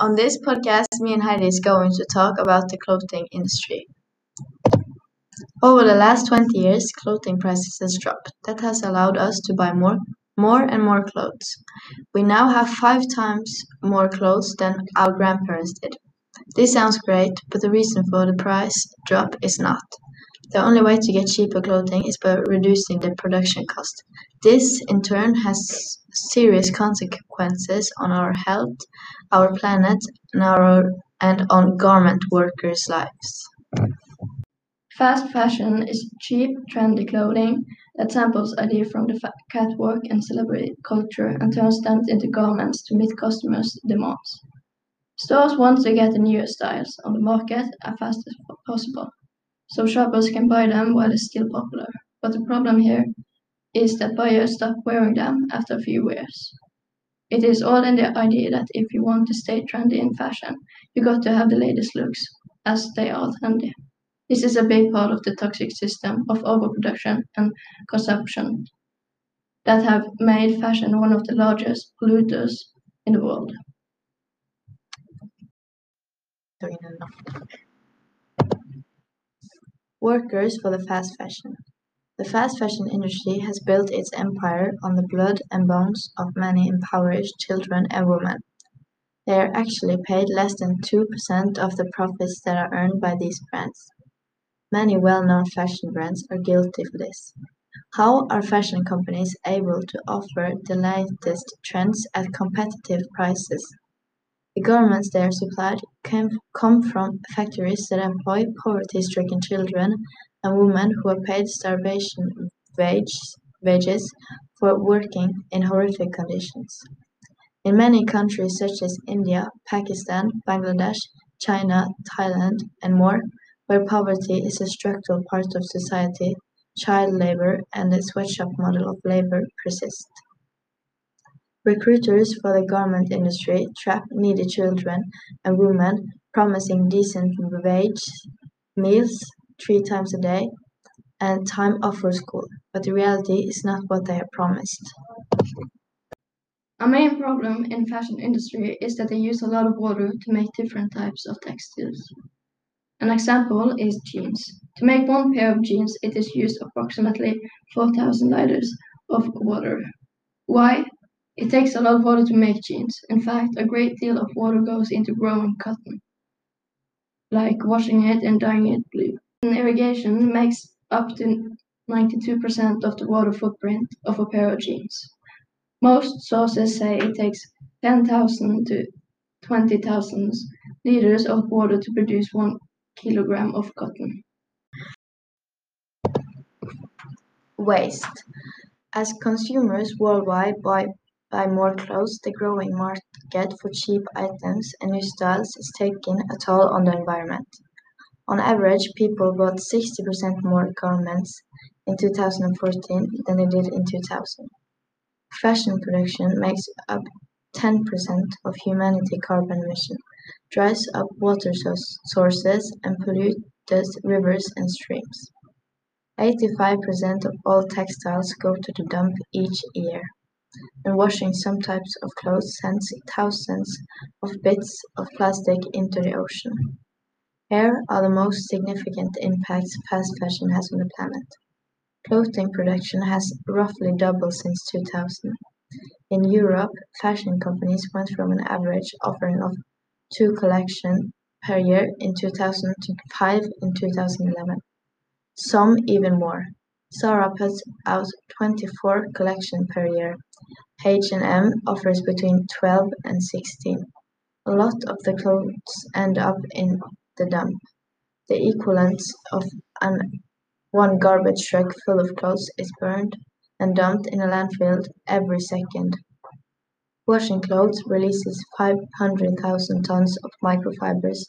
On this podcast, me and Heidi is going to talk about the clothing industry. Over the last 20 years, clothing prices has dropped. That has allowed us to buy more, more and more clothes. We now have five times more clothes than our grandparents did. This sounds great, but the reason for the price drop is not. The only way to get cheaper clothing is by reducing the production cost. This, in turn, has serious consequences on our health, our planet, and, our, and on garment workers' lives. Fast fashion is cheap, trendy clothing that samples ideas from the catwalk and celebrity culture and turns them into garments to meet customers' demands. Stores want to get the newest styles on the market as fast as possible, so shoppers can buy them while it's still popular. But the problem here is that buyers stop wearing them after a few wears. It is all in the idea that if you want to stay trendy in fashion, you got to have the latest looks, as they are trendy. This is a big part of the toxic system of overproduction and consumption that have made fashion one of the largest polluters in the world. Workers for the fast fashion. The fast fashion industry has built its empire on the blood and bones of many impoverished children and women. They are actually paid less than 2% of the profits that are earned by these brands. Many well-known fashion brands are guilty of this. How are fashion companies able to offer the latest trends at competitive prices? The garments they are supplied come from factories that employ poverty-stricken children and women who are paid starvation wages for working in horrific conditions. In many countries such as India, Pakistan, Bangladesh, China, Thailand, and more, where poverty is a structural part of society, child labor and the sweatshop model of labor persist. Recruiters for the garment industry trap needy children and women, promising decent wage, meals, three times a day, and time off for school, but the reality is not what they are promised. A main problem in fashion industry is that they use a lot of water to make different types of textiles. An example is jeans. To make one pair of jeans, it is used approximately 4,000 liters of water. Why? It takes a lot of water to make jeans. In fact, a great deal of water goes into growing cotton, like washing it and dyeing it blue irrigation makes up to 92% of the water footprint of a pair of jeans. Most sources say it takes 10,000 to 20,000 liters of water to produce one kilogram of cotton. Waste. As consumers worldwide buy, buy more clothes, the growing market for cheap items and new styles is taking a toll on the environment. On average, people bought 60% more garments in 2014 than they did in 2000. Fashion production makes up 10% of humanity carbon emission, dries up water sources, and pollutes rivers and streams. 85% of all textiles go to the dump each year, and washing some types of clothes sends thousands of bits of plastic into the ocean. Here are the most significant impacts fast fashion has on the planet. Clothing production has roughly doubled since 2000. In Europe, fashion companies went from an average offering of two collections per year in 2000 to five in 2011. Some even more. Zara puts out 24 collections per year. H&M offers between 12 and 16. A lot of the clothes end up in the dump, the equivalent of an one garbage truck full of clothes is burned and dumped in a landfill every second. Washing clothes releases 500,000 tons of microfibers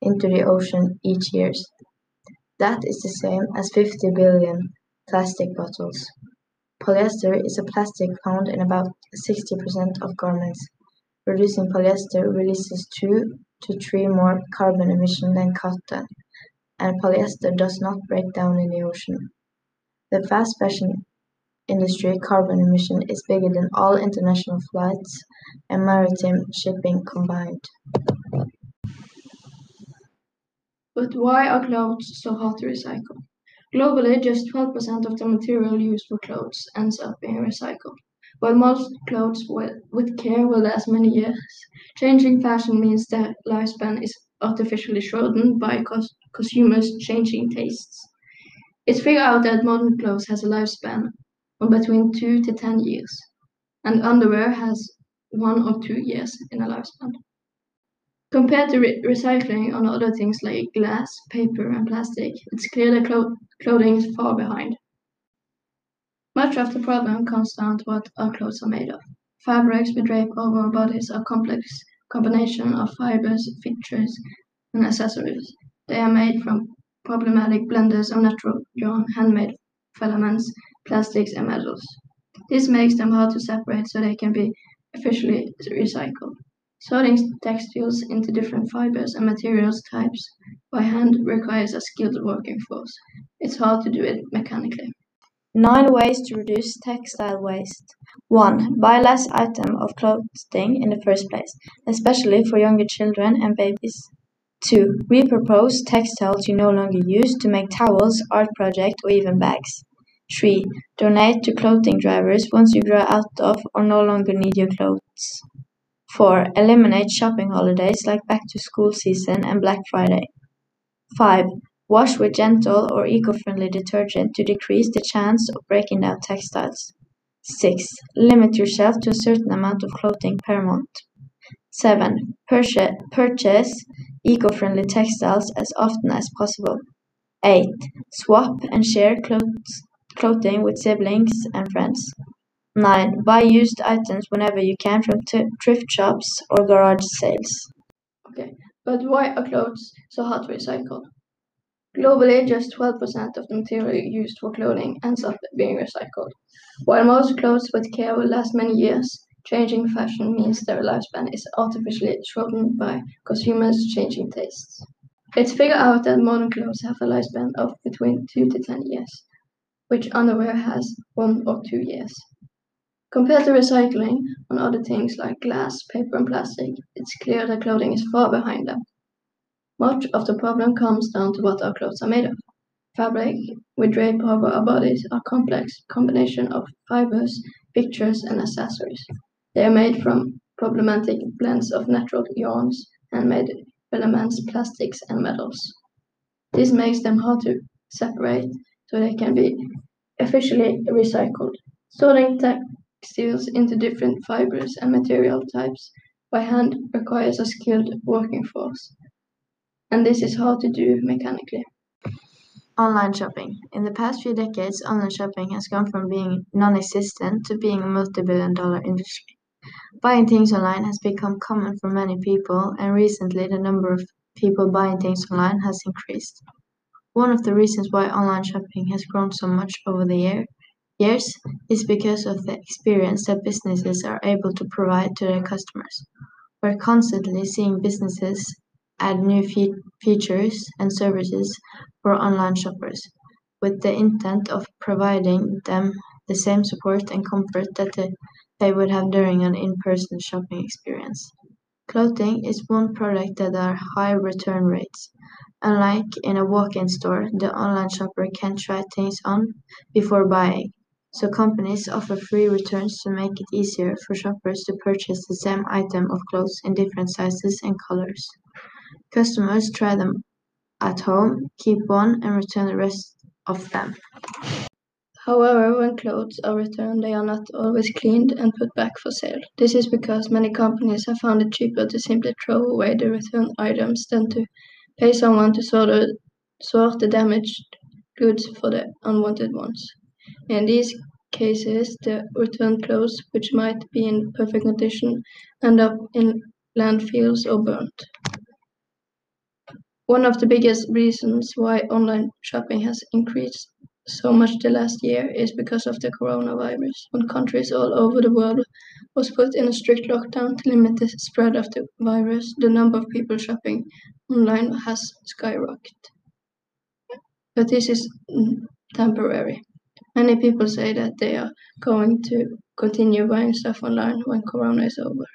into the ocean each year. That is the same as 50 billion plastic bottles. Polyester is a plastic found in about 60% of garments. Reducing polyester releases 2 to 3 more carbon emissions than cotton, and polyester does not break down in the ocean. The fast fashion industry carbon emission is bigger than all international flights and maritime shipping combined. But why are clothes so hard to recycle? Globally, just 12% of the material used for clothes ends up being recycled. While most clothes with care will last many years, changing fashion means that lifespan is artificially shortened by consumers' changing tastes. It's figured out that modern clothes has a lifespan of between 2 to 10 years, and underwear has 1 or 2 years in a lifespan. Compared to re recycling on other things like glass, paper, and plastic, it's clear that clo clothing is far behind. Much of the problem comes down to what our clothes are made of. Fabrics we drape over our bodies are complex combination of fibers, fixtures, and accessories. They are made from problematic blenders of natural yarn, handmade filaments, plastics, and metals. This makes them hard to separate so they can be efficiently recycled. Sorting textiles into different fibers and materials types by hand requires a skilled working force. It's hard to do it mechanically. 9 ways to reduce textile waste. 1. Buy less item of clothing in the first place, especially for younger children and babies. 2. Repurpose textiles you no longer use to make towels, art projects, or even bags. 3. Donate to clothing drivers once you grow out of or no longer need your clothes. 4. Eliminate shopping holidays like back to school season and Black Friday. 5. Wash with gentle or eco-friendly detergent to decrease the chance of breaking down textiles. 6. Limit yourself to a certain amount of clothing per month. 7. Purchase, eco-friendly textiles as often as possible. 8. Swap and share clothes, clothing with siblings and friends. 9. Buy used items whenever you can from thrift shops or garage sales. Okay, but why are clothes so hard to recycle? Globally, just 12% of the material used for clothing ends up being recycled. While most clothes with care will last many years, changing fashion means their lifespan is artificially shortened by consumers' changing tastes. It's figured out that modern clothes have a lifespan of between 2 to 10 years, which underwear has 1 or 2 years. Compared to recycling on other things like glass, paper, and plastic, it's clear that clothing is far behind them. Much of the problem comes down to what our clothes are made of. Fabric we drape over our bodies are complex combination of fibers, pictures, and accessories. They are made from problematic blends of natural yarns, handmade filaments, plastics, and metals. This makes them hard to separate so they can be efficiently recycled. Sorting textiles into different fibers and material types by hand requires a skilled working force, and this is hard to do mechanically. Online shopping. In the past few decades, online shopping has gone from being non existent to being a multi billion dollar industry. Buying things online has become common for many people, and recently the number of people buying things online has increased. One of the reasons why online shopping has grown so much over the year years is because of the experience that businesses are able to provide to their customers. We're constantly seeing businesses add new fe features and services for online shoppers, with the intent of providing them the same support and comfort that they would have during an in-person shopping experience. Clothing is one product that has high return rates. Unlike in a walk-in store, the online shopper can try things on before buying, so companies offer free returns to make it easier for shoppers to purchase the same item of clothes in different sizes and colors. Customers try them at home, keep one, and return the rest of them. However, when clothes are returned, they are not always cleaned and put back for sale. This is because many companies have found it cheaper to simply throw away the returned items than to pay someone to sort, sort the damaged goods for the unwanted ones. In these cases, the returned clothes, which might be in perfect condition, end up in landfills or burnt. One of the biggest reasons why online shopping has increased so much the last year is because of the coronavirus, when countries all over the world was put in a strict lockdown to limit the spread of the virus, the number of people shopping online has skyrocketed. But this is temporary. Many people say that they are going to continue buying stuff online when Corona is over.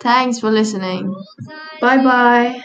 Thanks for listening. Bye bye.